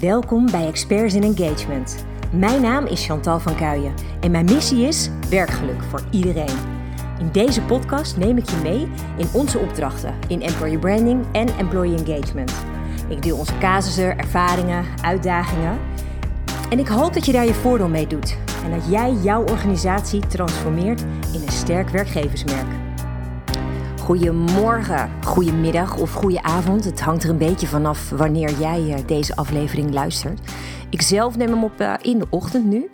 Welkom bij Experts in Engagement. Mijn naam is Chantal van Kuijen en mijn missie is werkgeluk voor iedereen. In deze podcast neem ik je mee in onze opdrachten in employer branding en employee engagement. Ik deel onze casussen, ervaringen, uitdagingen. En ik hoop dat je daar je voordeel mee doet en dat jij jouw organisatie transformeert in een sterk werkgeversmerk. Goedemorgen, goedemiddag of goede avond. Het hangt er een beetje vanaf wanneer jij eh, deze aflevering luistert. Ik zelf neem hem op eh, in de ochtend nu.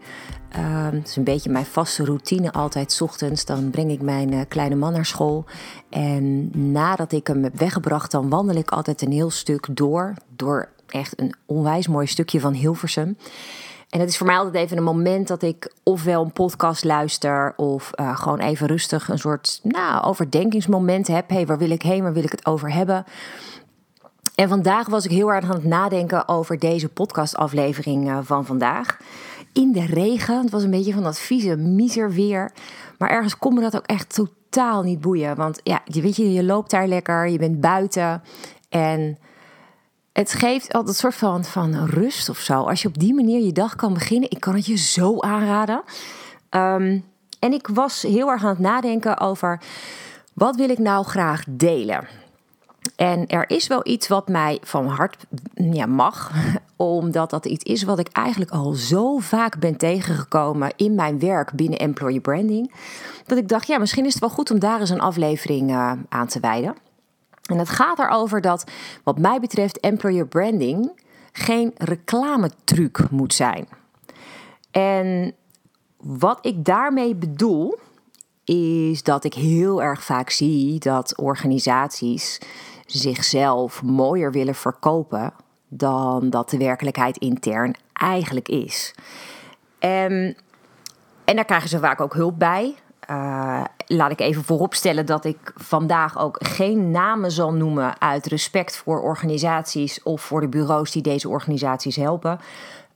Uh, het is een beetje mijn vaste routine altijd. S ochtends dan breng ik mijn uh, kleine man naar school. En nadat ik hem heb weggebracht, dan wandel ik altijd een heel stuk door. Door echt een onwijs mooi stukje van Hilversum. En het is voor mij altijd even een moment dat ik ofwel een podcast luister of uh, gewoon even rustig een soort nou, overdenkingsmoment heb. Hé, hey, waar wil ik heen? Waar wil ik het over hebben? En vandaag was ik heel erg aan het nadenken over deze podcastaflevering uh, van vandaag. In de regen. Het was een beetje van dat vieze, miser weer. Maar ergens kon me dat ook echt totaal niet boeien. Want ja, je weet je, je loopt daar lekker, je bent buiten. En het geeft altijd een soort van, van rust of zo. Als je op die manier je dag kan beginnen. Ik kan het je zo aanraden. Um, en ik was heel erg aan het nadenken over... wat wil ik nou graag delen? En er is wel iets wat mij van hart ja, mag, omdat dat iets is wat ik eigenlijk al zo vaak ben tegengekomen in mijn werk binnen employer branding. Dat ik dacht, ja, misschien is het wel goed om daar eens een aflevering uh, aan te wijden. En het gaat erover dat, wat mij betreft, employer branding geen reclametruc moet zijn. En wat ik daarmee bedoel, is dat ik heel erg vaak zie dat organisaties zichzelf mooier willen verkopen dan dat de werkelijkheid intern eigenlijk is. En, en daar krijgen ze vaak ook hulp bij. Uh, laat ik even vooropstellen dat ik vandaag ook geen namen zal noemen uit respect voor organisaties of voor de bureaus die deze organisaties helpen.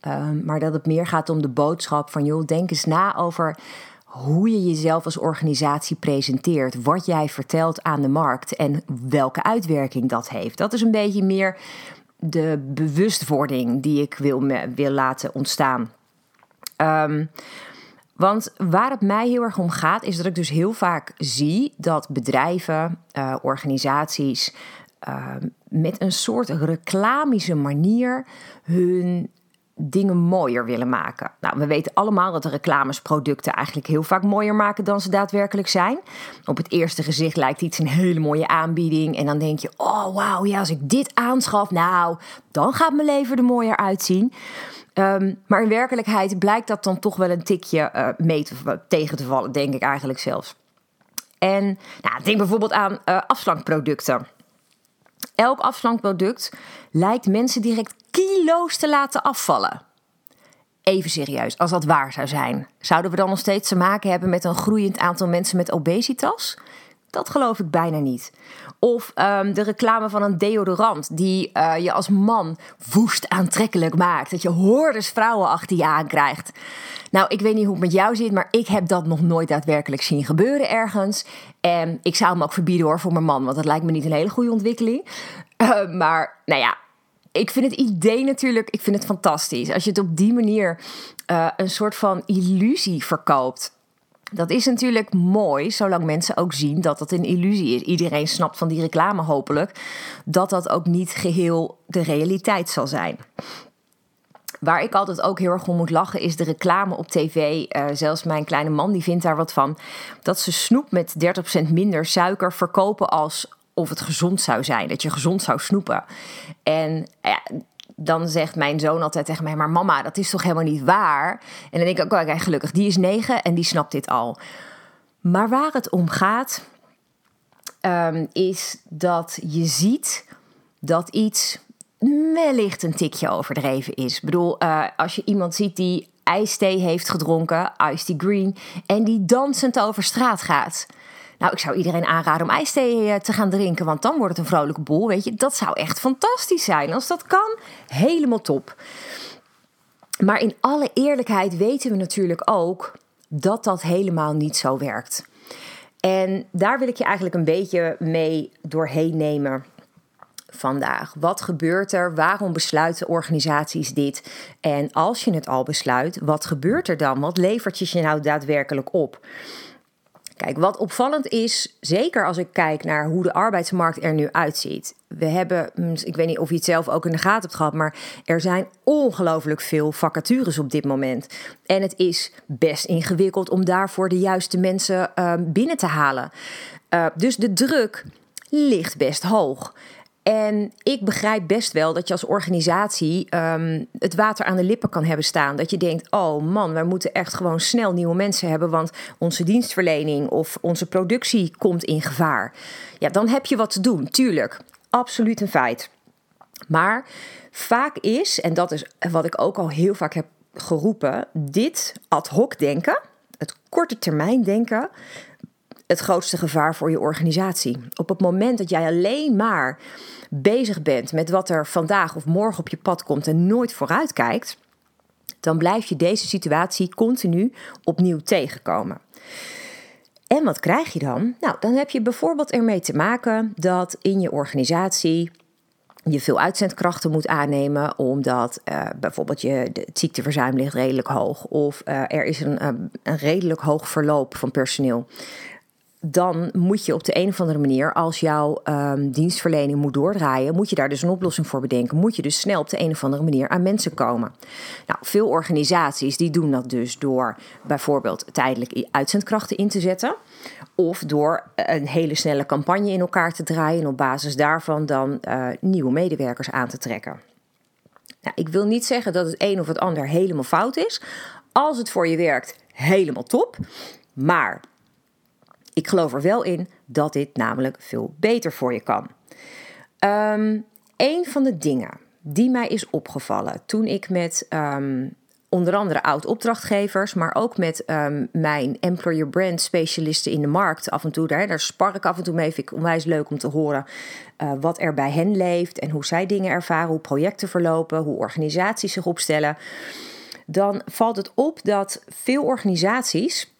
Uh, maar dat het meer gaat om de boodschap van joh, denk eens na over hoe je jezelf als organisatie presenteert, wat jij vertelt aan de markt en welke uitwerking dat heeft. Dat is een beetje meer de bewustwording die ik wil, wil laten ontstaan. Um, want waar het mij heel erg om gaat, is dat ik dus heel vaak zie dat bedrijven, uh, organisaties uh, met een soort reclamische manier hun dingen mooier willen maken. Nou, we weten allemaal dat de reclames producten eigenlijk heel vaak mooier maken dan ze daadwerkelijk zijn. Op het eerste gezicht lijkt iets een hele mooie aanbieding en dan denk je: "Oh, wauw, ja, als ik dit aanschaf, nou, dan gaat mijn leven er mooier uitzien." Um, maar in werkelijkheid blijkt dat dan toch wel een tikje uh, mee te, tegen te vallen, denk ik eigenlijk zelfs. En nou, denk bijvoorbeeld aan uh, afslankproducten. Elk afslankproduct lijkt mensen direct kilo's te laten afvallen. Even serieus, als dat waar zou zijn, zouden we dan nog steeds te maken hebben met een groeiend aantal mensen met obesitas? Dat geloof ik bijna niet. Of um, de reclame van een deodorant die uh, je als man woest aantrekkelijk maakt. Dat je hordes vrouwen achter je aankrijgt. Nou, ik weet niet hoe het met jou zit, maar ik heb dat nog nooit daadwerkelijk zien gebeuren ergens. En ik zou hem ook verbieden hoor voor mijn man, want dat lijkt me niet een hele goede ontwikkeling. Uh, maar nou ja, ik vind het idee natuurlijk, ik vind het fantastisch. Als je het op die manier uh, een soort van illusie verkoopt. Dat is natuurlijk mooi, zolang mensen ook zien dat dat een illusie is. Iedereen snapt van die reclame hopelijk dat dat ook niet geheel de realiteit zal zijn. Waar ik altijd ook heel erg om moet lachen is de reclame op tv. Uh, zelfs mijn kleine man die vindt daar wat van. Dat ze snoep met 30% minder suiker verkopen als of het gezond zou zijn. Dat je gezond zou snoepen. En ja, dan zegt mijn zoon altijd tegen mij: Maar mama, dat is toch helemaal niet waar? En dan denk ik ook: oh, gelukkig, die is negen en die snapt dit al. Maar waar het om gaat, um, is dat je ziet dat iets wellicht een tikje overdreven is. Ik bedoel, uh, als je iemand ziet die ijsthee heeft gedronken, iced green, en die dansend over straat gaat. Nou, ik zou iedereen aanraden om ijsthee eh, te gaan drinken, want dan wordt het een vrolijke boel. Weet je, dat zou echt fantastisch zijn. Als dat kan, helemaal top. Maar in alle eerlijkheid weten we natuurlijk ook dat dat helemaal niet zo werkt. En daar wil ik je eigenlijk een beetje mee doorheen nemen vandaag? Wat gebeurt er? Waarom besluiten organisaties dit? En als je het al besluit, wat gebeurt er dan? Wat levert je je nou daadwerkelijk op? Kijk, wat opvallend is, zeker als ik kijk naar hoe de arbeidsmarkt er nu uitziet. We hebben, mm, ik weet niet of je het zelf ook in de gaten hebt gehad, maar er zijn ongelooflijk veel vacatures op dit moment. En het is best ingewikkeld om daarvoor de juiste mensen uh, binnen te halen. Uh, dus de druk ligt best hoog. En ik begrijp best wel dat je als organisatie um, het water aan de lippen kan hebben staan. Dat je denkt: oh man, wij moeten echt gewoon snel nieuwe mensen hebben, want onze dienstverlening of onze productie komt in gevaar. Ja, dan heb je wat te doen, tuurlijk. Absoluut een feit. Maar vaak is, en dat is wat ik ook al heel vaak heb geroepen, dit ad hoc denken, het korte termijn denken, het grootste gevaar voor je organisatie. Op het moment dat jij alleen maar bezig bent met wat er vandaag of morgen op je pad komt en nooit vooruit kijkt, dan blijf je deze situatie continu opnieuw tegenkomen. En wat krijg je dan? Nou, dan heb je bijvoorbeeld ermee te maken dat in je organisatie je veel uitzendkrachten moet aannemen, omdat uh, bijvoorbeeld je, ziekteverzuim ligt redelijk hoog of uh, er is een, een redelijk hoog verloop van personeel dan moet je op de een of andere manier, als jouw um, dienstverlening moet doordraaien, moet je daar dus een oplossing voor bedenken. Moet je dus snel op de een of andere manier aan mensen komen. Nou, veel organisaties die doen dat dus door bijvoorbeeld tijdelijk uitzendkrachten in te zetten. Of door een hele snelle campagne in elkaar te draaien en op basis daarvan dan uh, nieuwe medewerkers aan te trekken. Nou, ik wil niet zeggen dat het een of het ander helemaal fout is. Als het voor je werkt, helemaal top. Maar ik geloof er wel in dat dit namelijk veel beter voor je kan. Um, een van de dingen die mij is opgevallen toen ik met um, onder andere oud-opdrachtgevers, maar ook met um, mijn employer brand specialisten in de markt af en toe, daar, daar spar ik af en toe mee. Vind ik onwijs leuk om te horen uh, wat er bij hen leeft en hoe zij dingen ervaren, hoe projecten verlopen, hoe organisaties zich opstellen. Dan valt het op dat veel organisaties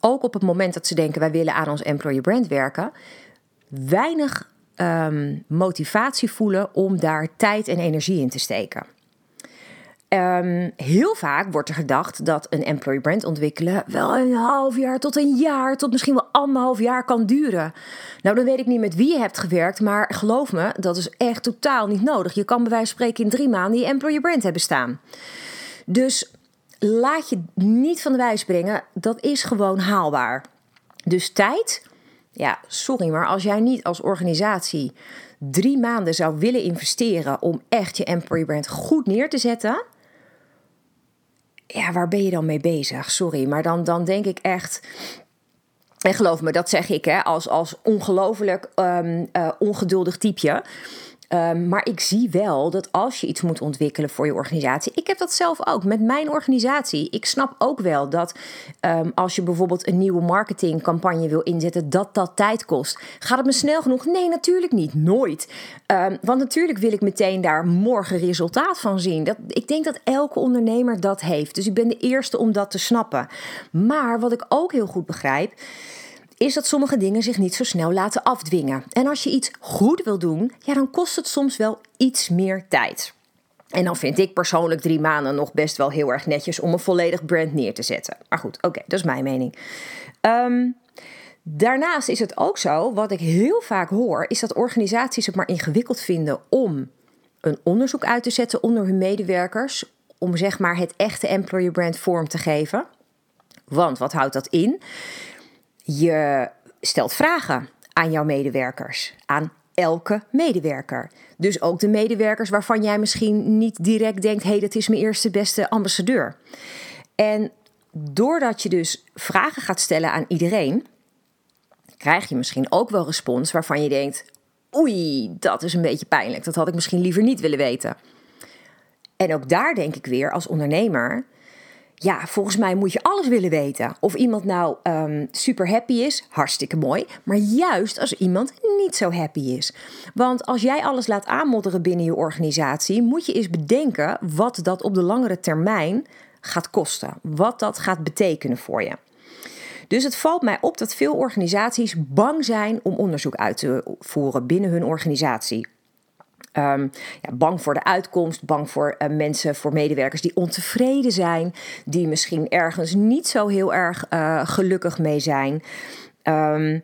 ook op het moment dat ze denken wij willen aan ons employer brand werken, weinig um, motivatie voelen om daar tijd en energie in te steken. Um, heel vaak wordt er gedacht dat een employer brand ontwikkelen wel een half jaar tot een jaar, tot misschien wel anderhalf jaar kan duren. Nou, dan weet ik niet met wie je hebt gewerkt, maar geloof me, dat is echt totaal niet nodig. Je kan bij wijze van spreken in drie maanden je employer brand hebben staan. Dus laat je niet van de wijs brengen. Dat is gewoon haalbaar. Dus tijd, ja, sorry, maar als jij niet als organisatie drie maanden zou willen investeren om echt je employee brand goed neer te zetten. Ja, waar ben je dan mee bezig? Sorry, maar dan, dan denk ik echt. En geloof me, dat zeg ik hè, als, als ongelooflijk um, uh, ongeduldig typeje. Um, maar ik zie wel dat als je iets moet ontwikkelen voor je organisatie. Ik heb dat zelf ook met mijn organisatie. Ik snap ook wel dat um, als je bijvoorbeeld een nieuwe marketingcampagne wil inzetten, dat dat tijd kost. Gaat het me snel genoeg? Nee, natuurlijk niet. Nooit. Um, want natuurlijk wil ik meteen daar morgen resultaat van zien. Dat, ik denk dat elke ondernemer dat heeft. Dus ik ben de eerste om dat te snappen. Maar wat ik ook heel goed begrijp is dat sommige dingen zich niet zo snel laten afdwingen. En als je iets goed wil doen, ja, dan kost het soms wel iets meer tijd. En dan vind ik persoonlijk drie maanden nog best wel heel erg netjes om een volledig brand neer te zetten. Maar goed, oké, dat is mijn mening. Um, daarnaast is het ook zo, wat ik heel vaak hoor, is dat organisaties het maar ingewikkeld vinden om een onderzoek uit te zetten onder hun medewerkers. Om zeg maar het echte employer brand vorm te geven. Want wat houdt dat in? Je stelt vragen aan jouw medewerkers, aan elke medewerker. Dus ook de medewerkers waarvan jij misschien niet direct denkt: hé, hey, dat is mijn eerste beste ambassadeur. En doordat je dus vragen gaat stellen aan iedereen, krijg je misschien ook wel respons waarvan je denkt: oei, dat is een beetje pijnlijk. Dat had ik misschien liever niet willen weten. En ook daar denk ik weer als ondernemer ja, volgens mij moet je alles willen weten. Of iemand nou um, super happy is, hartstikke mooi. Maar juist als iemand niet zo happy is. Want als jij alles laat aanmodderen binnen je organisatie, moet je eens bedenken wat dat op de langere termijn gaat kosten. Wat dat gaat betekenen voor je. Dus het valt mij op dat veel organisaties bang zijn om onderzoek uit te voeren binnen hun organisatie. Ehm, ja, bang voor de uitkomst, bang voor uh, mensen, voor medewerkers die ontevreden zijn, die misschien ergens niet zo heel erg uh, gelukkig mee zijn. Um,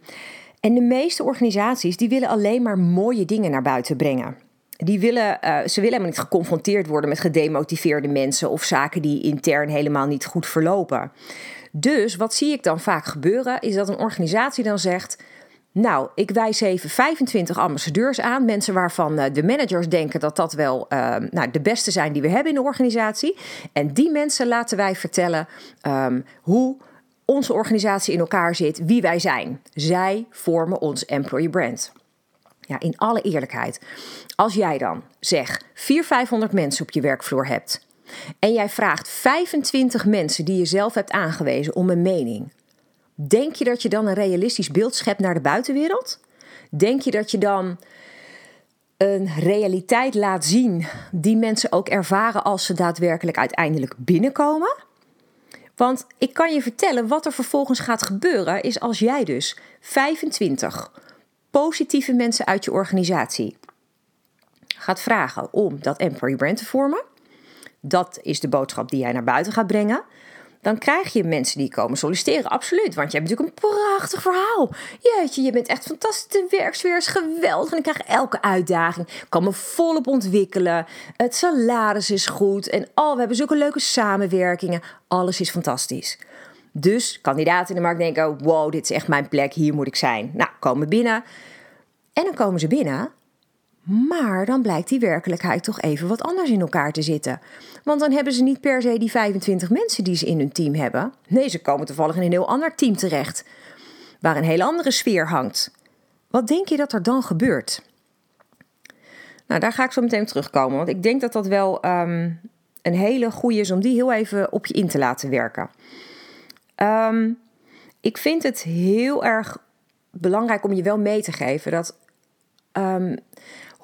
en de meeste organisaties die willen alleen maar mooie dingen naar buiten brengen. Die willen, uh, ze willen helemaal niet geconfronteerd worden met gedemotiveerde mensen of zaken die intern helemaal niet goed verlopen. Dus wat zie ik dan vaak gebeuren, is dat een organisatie dan zegt. Nou, ik wijs even 25 ambassadeurs aan. Mensen waarvan uh, de managers denken dat dat wel uh, nou, de beste zijn die we hebben in de organisatie. En die mensen laten wij vertellen um, hoe onze organisatie in elkaar zit, wie wij zijn. Zij vormen ons employee brand. Ja, in alle eerlijkheid. Als jij dan, zeg, 400, 500 mensen op je werkvloer hebt. En jij vraagt 25 mensen die je zelf hebt aangewezen om een mening. Denk je dat je dan een realistisch beeld schept naar de buitenwereld? Denk je dat je dan een realiteit laat zien die mensen ook ervaren als ze daadwerkelijk uiteindelijk binnenkomen? Want ik kan je vertellen wat er vervolgens gaat gebeuren, is als jij dus 25 positieve mensen uit je organisatie gaat vragen om dat employee brand te vormen. Dat is de boodschap die jij naar buiten gaat brengen dan krijg je mensen die komen solliciteren. Absoluut, want je hebt natuurlijk een prachtig verhaal. Jeetje, je bent echt fantastisch. De werksfeer is geweldig en ik krijg elke uitdaging. Ik kan me volop ontwikkelen. Het salaris is goed en al, we hebben zulke leuke samenwerkingen. Alles is fantastisch. Dus kandidaten in de markt denken: wow, dit is echt mijn plek, hier moet ik zijn. Nou, komen binnen. En dan komen ze binnen maar dan blijkt die werkelijkheid toch even wat anders in elkaar te zitten. Want dan hebben ze niet per se die 25 mensen die ze in hun team hebben. Nee, ze komen toevallig in een heel ander team terecht, waar een hele andere sfeer hangt. Wat denk je dat er dan gebeurt? Nou, daar ga ik zo meteen terugkomen, want ik denk dat dat wel um, een hele goede is om die heel even op je in te laten werken. Um, ik vind het heel erg belangrijk om je wel mee te geven dat um,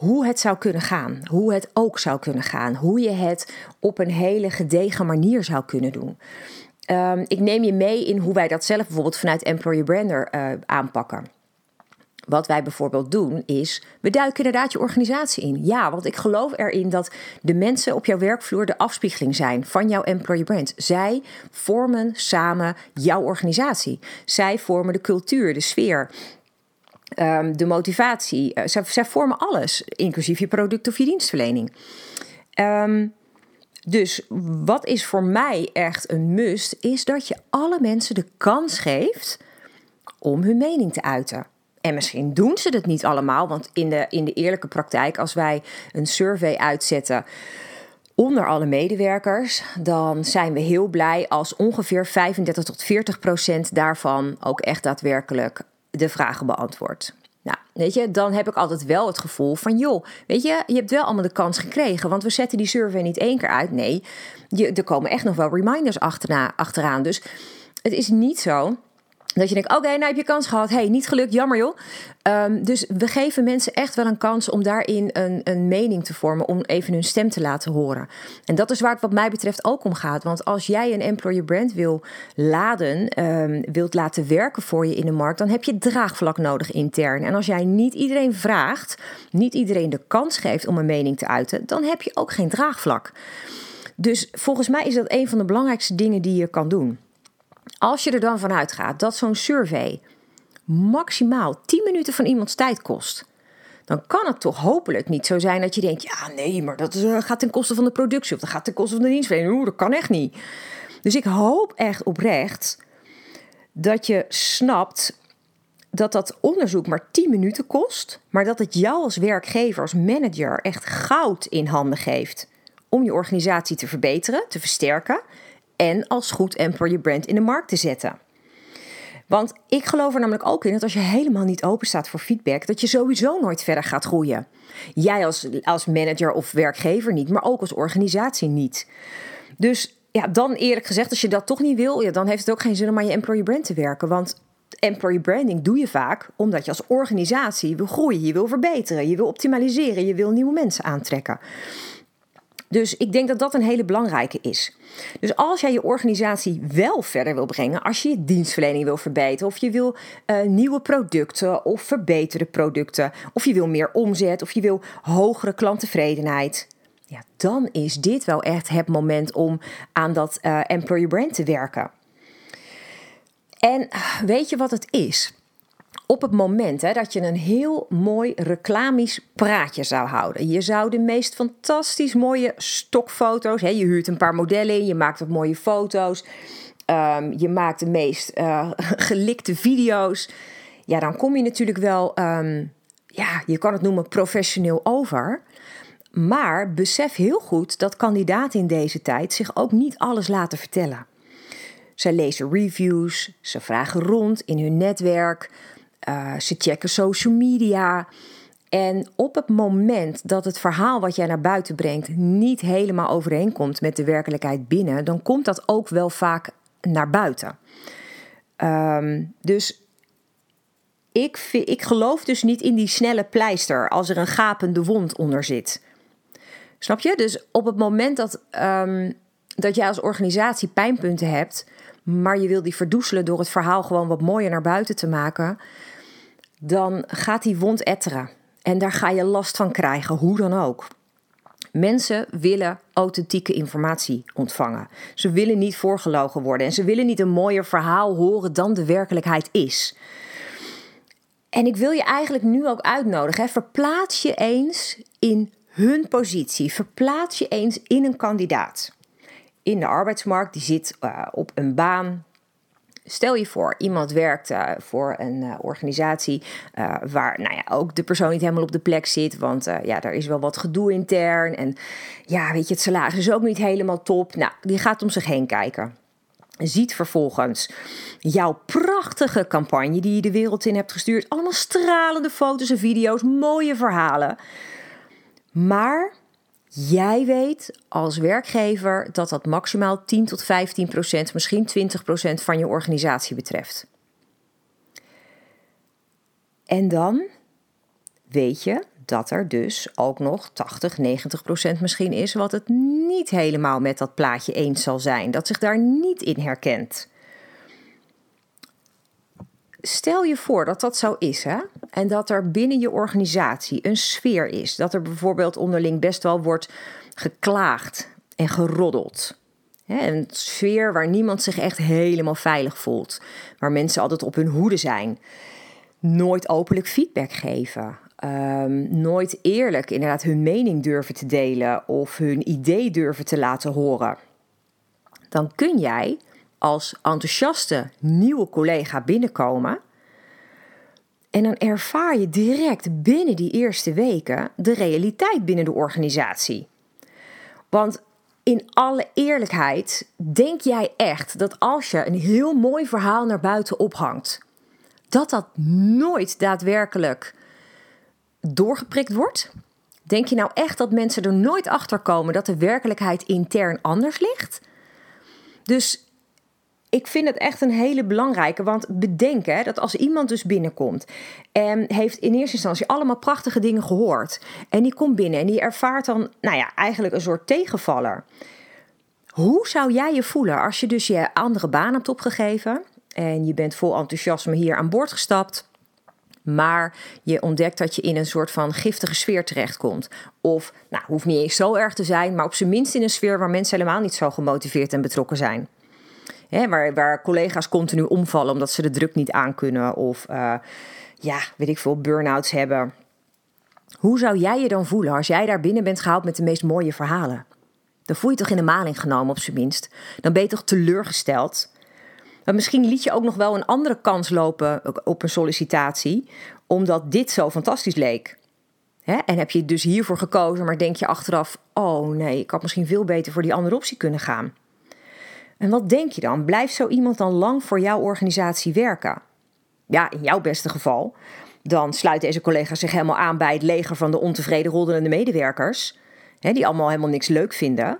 hoe het zou kunnen gaan, hoe het ook zou kunnen gaan, hoe je het op een hele gedegen manier zou kunnen doen. Um, ik neem je mee in hoe wij dat zelf bijvoorbeeld vanuit Employer Brander uh, aanpakken. Wat wij bijvoorbeeld doen is, we duiken inderdaad je organisatie in. Ja, want ik geloof erin dat de mensen op jouw werkvloer de afspiegeling zijn van jouw employer brand. Zij vormen samen jouw organisatie. Zij vormen de cultuur, de sfeer, um, de motivatie. Uh, zij, vormen alles, inclusief je product of je dienstverlening. Um, dus wat is voor mij echt een must, is dat je alle mensen de kans geeft om hun mening te uiten. En misschien doen ze dat niet allemaal, want in de, in de eerlijke praktijk, als wij een survey uitzetten onder alle medewerkers, dan zijn we heel blij als ongeveer 35 tot 40 procent daarvan ook echt daadwerkelijk de vragen beantwoord. Nou, weet je, dan heb ik altijd wel het gevoel van, joh, weet je, je hebt wel allemaal de kans gekregen, want we zetten die survey niet één keer uit. Nee, je, er komen echt nog wel reminders achterna, achteraan. Dus het is niet zo dat je denkt, oké, nou heb je kans gehad. hey, niet gelukt, jammer joh. Um, dus we geven mensen echt wel een kans om daarin een, een mening te vormen. Om even hun stem te laten horen. En dat is waar het wat mij betreft ook om gaat. Want als jij een employer brand wil laden, um, wilt laten werken voor je in de markt... dan heb je draagvlak nodig intern. En als jij niet iedereen vraagt, niet iedereen de kans geeft om een mening te uiten... dan heb je ook geen draagvlak. Dus volgens mij is dat een van de belangrijkste dingen die je kan doen. Als je er dan vanuit gaat dat zo'n survey maximaal 10 minuten van iemands tijd kost, dan kan het toch hopelijk niet zo zijn dat je denkt: ja, nee, maar dat uh, gaat ten koste van de productie of dat gaat ten koste van de dienstverlening. Oeh, dat kan echt niet. Dus ik hoop echt oprecht dat je snapt dat dat onderzoek maar 10 minuten kost, maar dat het jou als werkgever, als manager echt goud in handen geeft om je organisatie te verbeteren, te versterken en als goed employer brand in de markt te zetten. Want ik geloof er namelijk ook in dat als je helemaal niet open staat voor feedback, dat je sowieso nooit verder gaat groeien. Jij als, als manager of werkgever niet, maar ook als organisatie niet. Dus ja, dan eerlijk gezegd, als je dat toch niet wil, ja, dan heeft het ook geen zin om aan je employer brand te werken. Want employer branding doe je vaak omdat je als organisatie wil groeien, je wil verbeteren, je wil optimaliseren, je wil nieuwe mensen aantrekken. Dus ik denk dat dat een hele belangrijke is. Dus als jij je organisatie wel verder wil brengen, als je je dienstverlening wil verbeteren, of je wil uh, nieuwe producten of verbeterde producten, of je wil meer omzet, of je wil hogere klanttevredenheid, ja, dan is dit wel echt het moment om aan dat uh, employer brand te werken. En weet je wat het is? Op het moment hè, dat je een heel mooi reclamisch praatje zou houden. Je zou de meest fantastisch mooie stokfoto's. Hè, je huurt een paar modellen in, je maakt wat mooie foto's. Um, je maakt de meest uh, gelikte video's. Ja, dan kom je natuurlijk wel, um, ja, je kan het noemen professioneel over. Maar besef heel goed dat kandidaten in deze tijd zich ook niet alles laten vertellen. Ze lezen reviews, ze vragen rond in hun netwerk. Uh, ze checken social media. En op het moment dat het verhaal wat jij naar buiten brengt niet helemaal overeenkomt met de werkelijkheid binnen, dan komt dat ook wel vaak naar buiten. Um, dus ik, ik geloof dus niet in die snelle pleister als er een gapende wond onder zit. Snap je? Dus op het moment dat, um, dat jij als organisatie pijnpunten hebt, maar je wil die verdoezelen door het verhaal gewoon wat mooier naar buiten te maken, dan gaat die wond etteren. En daar ga je last van krijgen, hoe dan ook. Mensen willen authentieke informatie ontvangen. Ze willen niet voorgelogen worden en ze willen niet een mooier verhaal horen dan de werkelijkheid is. En ik wil je eigenlijk nu ook uitnodigen. Verplaats je eens in hun positie. Verplaats je eens in een kandidaat. In de arbeidsmarkt, die zit uh, op een baan Stel je voor, iemand werkt uh, voor een uh, organisatie uh, waar nou ja, ook de persoon niet helemaal op de plek zit. Want ja, daar is wel wat gedoe intern. En ja, weet je, het salaris is ook niet helemaal top. Nou, die gaat om zich heen kijken. Ziet vervolgens jouw prachtige campagne die je de wereld in hebt gestuurd. Allemaal stralende foto's en video's, mooie verhalen. Maar Jij weet als werkgever dat dat maximaal 10 tot 15 procent, misschien 20 procent van je organisatie betreft. En dan weet je dat er dus ook nog 80, 90 procent misschien is wat het niet helemaal met dat plaatje eens zal zijn, dat zich daar niet in herkent. Stel je voor dat dat zo is, hè? En dat er binnen je organisatie een sfeer is. Dat er bijvoorbeeld onderling best wel wordt geklaagd en geroddeld. Een sfeer waar niemand zich echt helemaal veilig voelt. Waar mensen altijd op hun hoede zijn. Nooit openlijk feedback geven. Um, nooit eerlijk inderdaad hun mening durven te delen of hun idee durven te laten horen. Dan kun jij als enthousiaste nieuwe collega binnenkomen. En dan ervaar je direct binnen die eerste weken de realiteit binnen de organisatie. Want in alle eerlijkheid, denk jij echt dat als je een heel mooi verhaal naar buiten ophangt, dat dat nooit daadwerkelijk doorgeprikt wordt? Denk je nou echt dat mensen er nooit achter komen dat de werkelijkheid intern anders ligt? Dus ik vind het echt een hele belangrijke. Want bedenk hè, dat als iemand dus binnenkomt en heeft in eerste instantie allemaal prachtige dingen gehoord. En die komt binnen en die ervaart dan, nou ja, eigenlijk een soort tegenvaller. Hoe zou jij je voelen als je dus je andere baan hebt opgegeven en je bent vol enthousiasme hier aan boord gestapt? maar je ontdekt dat je in een soort van giftige sfeer terechtkomt. Of, nou, hoeft niet eens zo erg te zijn, maar op zijn minst in een sfeer waar mensen helemaal niet zo gemotiveerd en betrokken zijn. Hè, waar, waar collega's continu omvallen omdat ze de druk niet aankunnen of uh, ja, weet ik veel, burn-outs hebben. Hoe zou jij je dan voelen als jij daar binnen bent gehaald met de meest mooie verhalen? Dan voel je toch in de maling genomen op zijn minst. Dan ben je toch teleurgesteld. Maar misschien liet je ook nog wel een andere kans lopen op een sollicitatie, omdat dit zo fantastisch leek. En heb je dus hiervoor gekozen, maar denk je achteraf: oh nee, ik had misschien veel beter voor die andere optie kunnen gaan. En wat denk je dan? Blijft zo iemand dan lang voor jouw organisatie werken? Ja, in jouw beste geval. Dan sluit deze collega zich helemaal aan bij het leger van de ontevreden rollerende medewerkers. Hè, die allemaal helemaal niks leuk vinden.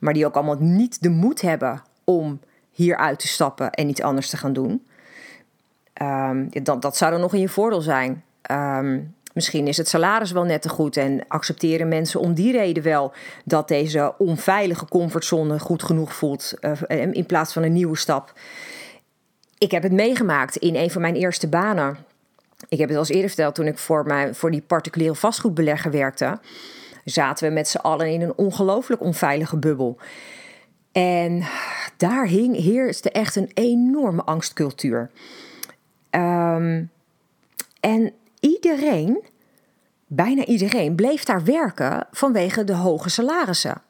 Maar die ook allemaal niet de moed hebben om hier uit te stappen en iets anders te gaan doen. Um, dat, dat zou dan nog in je voordeel zijn. Um, Misschien is het salaris wel net te goed en accepteren mensen om die reden wel dat deze onveilige comfortzone goed genoeg voelt uh, in plaats van een nieuwe stap. Ik heb het meegemaakt in een van mijn eerste banen. Ik heb het al eens eerder verteld toen ik voor, mijn, voor die particuliere vastgoedbelegger werkte. Zaten we met z'n allen in een ongelooflijk onveilige bubbel. En daar hing, heerste echt een enorme angstcultuur. Ehm, en iedereen, bijna iedereen, bleef daar werken vanwege de hoge salarissen.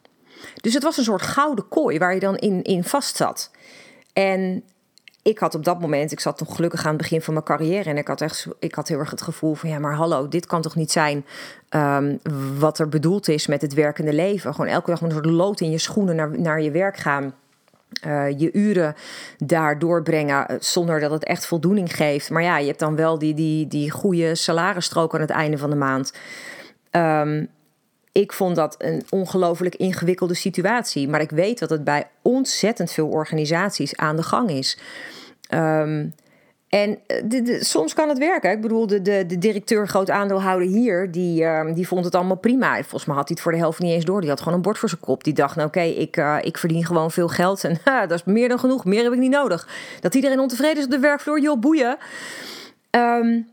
Dus het was een soort gouden kooi waar je dan in, in vast zat. En ik had op dat moment, ik zat nog gelukkig aan het begin van mijn carrière en ik had echt, ik had heel erg het gevoel van ja, maar hallo, dit kan toch niet zijn ehm, wat er bedoeld is met het werkende leven. Gewoon elke dag met een soort lood in je schoenen naar, naar je werk gaan. Uh, je uren daar doorbrengen eh, zonder dat het echt voldoening geeft. Maar ja, je hebt dan wel die, die, die goede salarisstrook aan het einde van de maand. Um, ik vond dat een ongelooflijk ingewikkelde situatie. Maar ik weet dat het bij ontzettend veel organisaties aan de gang is. Um, en eh, soms kan het werken. Ik bedoel, de, de, directeur, groot aandeelhouder hier, die, uh, die vond het allemaal prima. Volgens mij had hij het voor de helft niet eens door. Die had gewoon een bord voor zijn kop. Die dacht, nou oké, ik, uh, ik verdien gewoon veel geld. En dat is meer dan genoeg. Meer heb ik niet nodig. Dat iedereen ontevreden is op de werkvloer, joh, boeien. Um,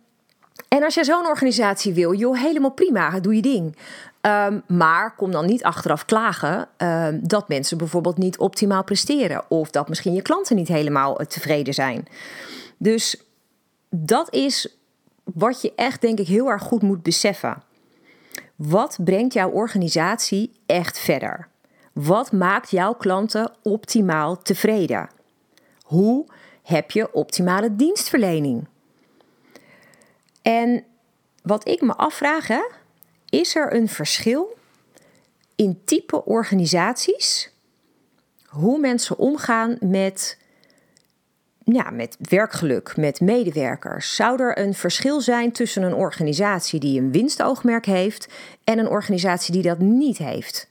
en als je zo'n organisatie wil, joh, helemaal prima, doe je ding. Um, maar kom dan niet achteraf klagen dat mensen bijvoorbeeld niet optimaal presteren. Of dat misschien je klanten niet helemaal tevreden zijn. Dus dat is wat je echt, denk ik, heel erg goed moet beseffen. Wat brengt jouw organisatie echt verder? Wat maakt jouw klanten optimaal tevreden? Hoe heb je optimale dienstverlening? En wat ik me afvraag, is er een verschil in type organisaties, hoe mensen omgaan met ja, met werkgeluk, met medewerkers. Zou er een verschil zijn tussen een organisatie die een winstoogmerk heeft en een organisatie die dat niet heeft?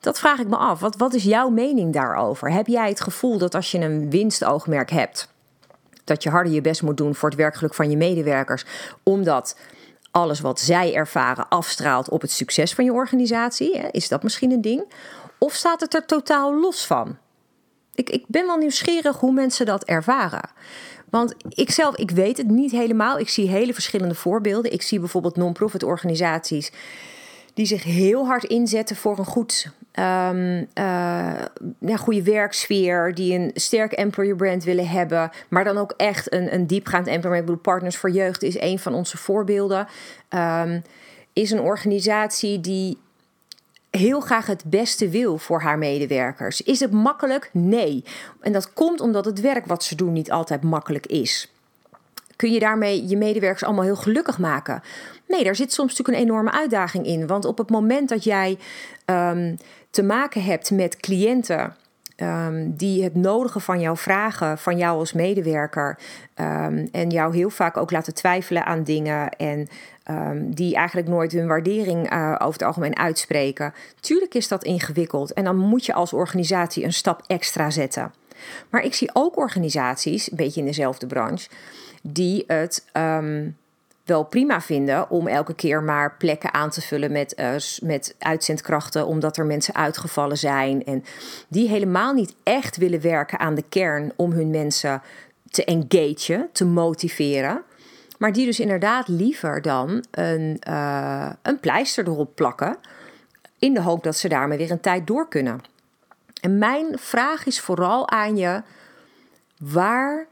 Dat vraag ik me af. Wat, wat is jouw mening daarover? Heb jij het gevoel dat als je een winstoogmerk hebt, dat je harder je best moet doen voor het werkgeluk van je medewerkers, omdat alles wat zij ervaren afstraalt op het succes van je organisatie? Is dat misschien een ding? Of staat het er totaal los van? Ik, ik ben wel nieuwsgierig hoe mensen dat ervaren. Want ik zelf, ik weet het niet helemaal. Ik zie hele verschillende voorbeelden. Ik zie bijvoorbeeld non-profit organisaties die zich heel hard inzetten voor een goed, um, ja, goede werksfeer, die een sterk employer brand willen hebben, maar dan ook echt een, een diepgaand employer. Ik bedoel, Partners voor Jeugd is een van onze voorbeelden. Um, is een organisatie die heel graag het beste wil voor haar medewerkers. Is het makkelijk? Nee. En dat komt omdat het werk wat ze doen niet altijd makkelijk is. Kun je daarmee je medewerkers allemaal heel gelukkig maken? Nee, daar zit soms natuurlijk een enorme uitdaging in. Want op het moment dat jij um, te maken hebt met cliënten Um, die het nodige van jou vragen, van jou als medewerker. Um, en jou heel vaak ook laten twijfelen aan dingen. En um, die eigenlijk nooit hun waardering uh, over het algemeen uitspreken. Tuurlijk is dat ingewikkeld. En dan moet je als organisatie een stap extra zetten. Maar ik zie ook organisaties, een beetje in dezelfde branche, die het wel prima vinden om elke keer maar plekken aan te vullen met, uh, met uitzendkrachten, omdat er mensen uitgevallen zijn. En die helemaal niet echt willen werken aan de kern om hun mensen te engagen, te motiveren. Maar die dus inderdaad liever dan een, uh, een pleister erop plakken. In de hoop dat ze daarmee weer een tijd door kunnen. En mijn vraag is vooral aan je: waar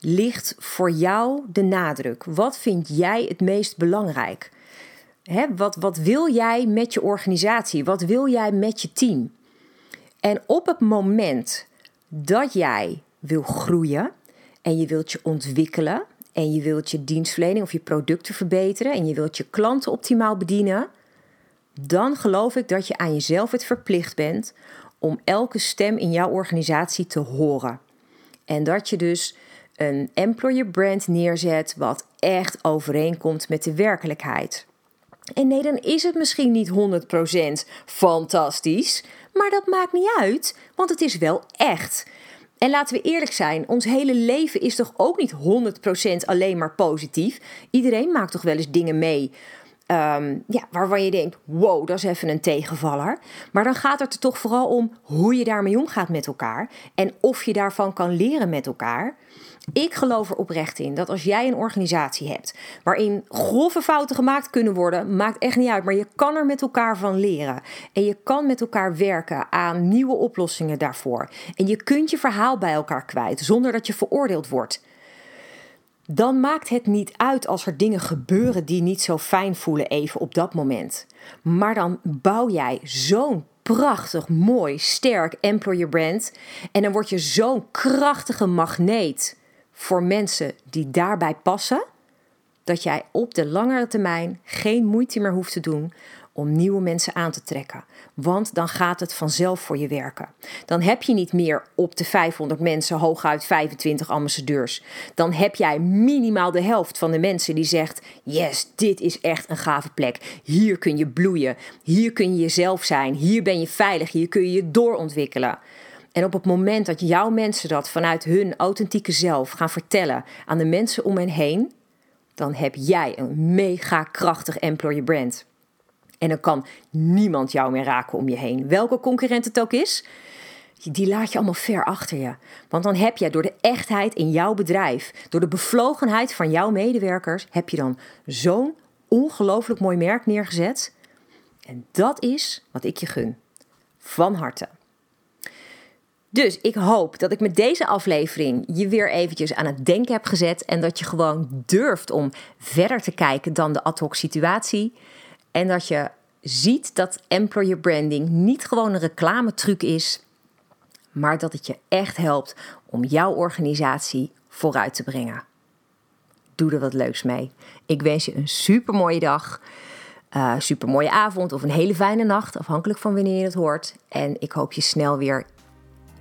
ligt voor jou de nadruk? Wat vind jij het meest belangrijk? wat, wat wil jij met je organisatie? Wat wil jij met je team? En op het moment dat jij wil groeien en je wilt je ontwikkelen en je wilt je dienstverlening of je producten verbeteren en je wilt je klanten optimaal bedienen, dan geloof ik dat je aan jezelf het verplicht bent om elke stem in jouw organisatie te horen. En dat je dus een employer brand neerzet wat echt overeenkomt met de werkelijkheid. En nee, dan is het misschien niet 100% fantastisch, maar dat maakt niet uit, want het is wel echt. En laten we eerlijk zijn, ons hele leven is toch ook niet 100% alleen maar positief. Iedereen maakt toch wel eens dingen mee Ehm, ja, waarvan je denkt: wow, dat is even een tegenvaller. Maar dan gaat het er toch vooral om hoe je daarmee omgaat met elkaar en of je daarvan kan leren met elkaar. Ik geloof er oprecht in dat als jij een organisatie hebt waarin grove fouten gemaakt kunnen worden, maakt echt niet uit. Maar je kan er met elkaar van leren. En je kan met elkaar werken aan nieuwe oplossingen daarvoor. En je kunt je verhaal bij elkaar kwijt zonder dat je veroordeeld wordt dan maakt het niet uit als er dingen gebeuren die niet zo fijn voelen even op dat moment. Maar dan bouw jij zo'n prachtig, mooi, sterk employer brand en dan word je zo'n krachtige magneet voor mensen die daarbij passen, dat jij op de langere termijn geen moeite meer hoeft te doen om nieuwe mensen aan te trekken. Want dan gaat het vanzelf voor je werken. Dan heb je niet meer op de 500 mensen hooguit 25 ambassadeurs. Dan heb jij minimaal de helft van de mensen die zegt: Yes, dit is echt een gave plek. Hier kun je bloeien. Hier kun je jezelf zijn. Hier ben je veilig. Hier kun je je doorontwikkelen. En op het moment dat jouw mensen dat vanuit hun authentieke zelf gaan vertellen aan de mensen om hen heen, dan heb jij een mega krachtig employer brand. En dan kan niemand jou meer raken om je heen. Welke concurrent het ook is, die laat je allemaal ver achter je. Want dan heb je door de echtheid in jouw bedrijf, door de bevlogenheid van jouw medewerkers, heb je dan zo'n ongelooflijk mooi merk neergezet. En dat is wat ik je gun. Van harte. Dus ik hoop dat ik met deze aflevering je weer eventjes aan het denken heb gezet en dat je gewoon durft om verder te kijken dan de ad hoc situatie. En dat je ziet dat employer branding niet gewoon een reclametruc is, maar dat het je echt helpt om jouw organisatie vooruit te brengen. Doe er wat leuks mee. Ik wens je een super mooie dag, uh, super mooie avond of een hele fijne nacht, afhankelijk van wanneer je het hoort. En ik hoop je snel weer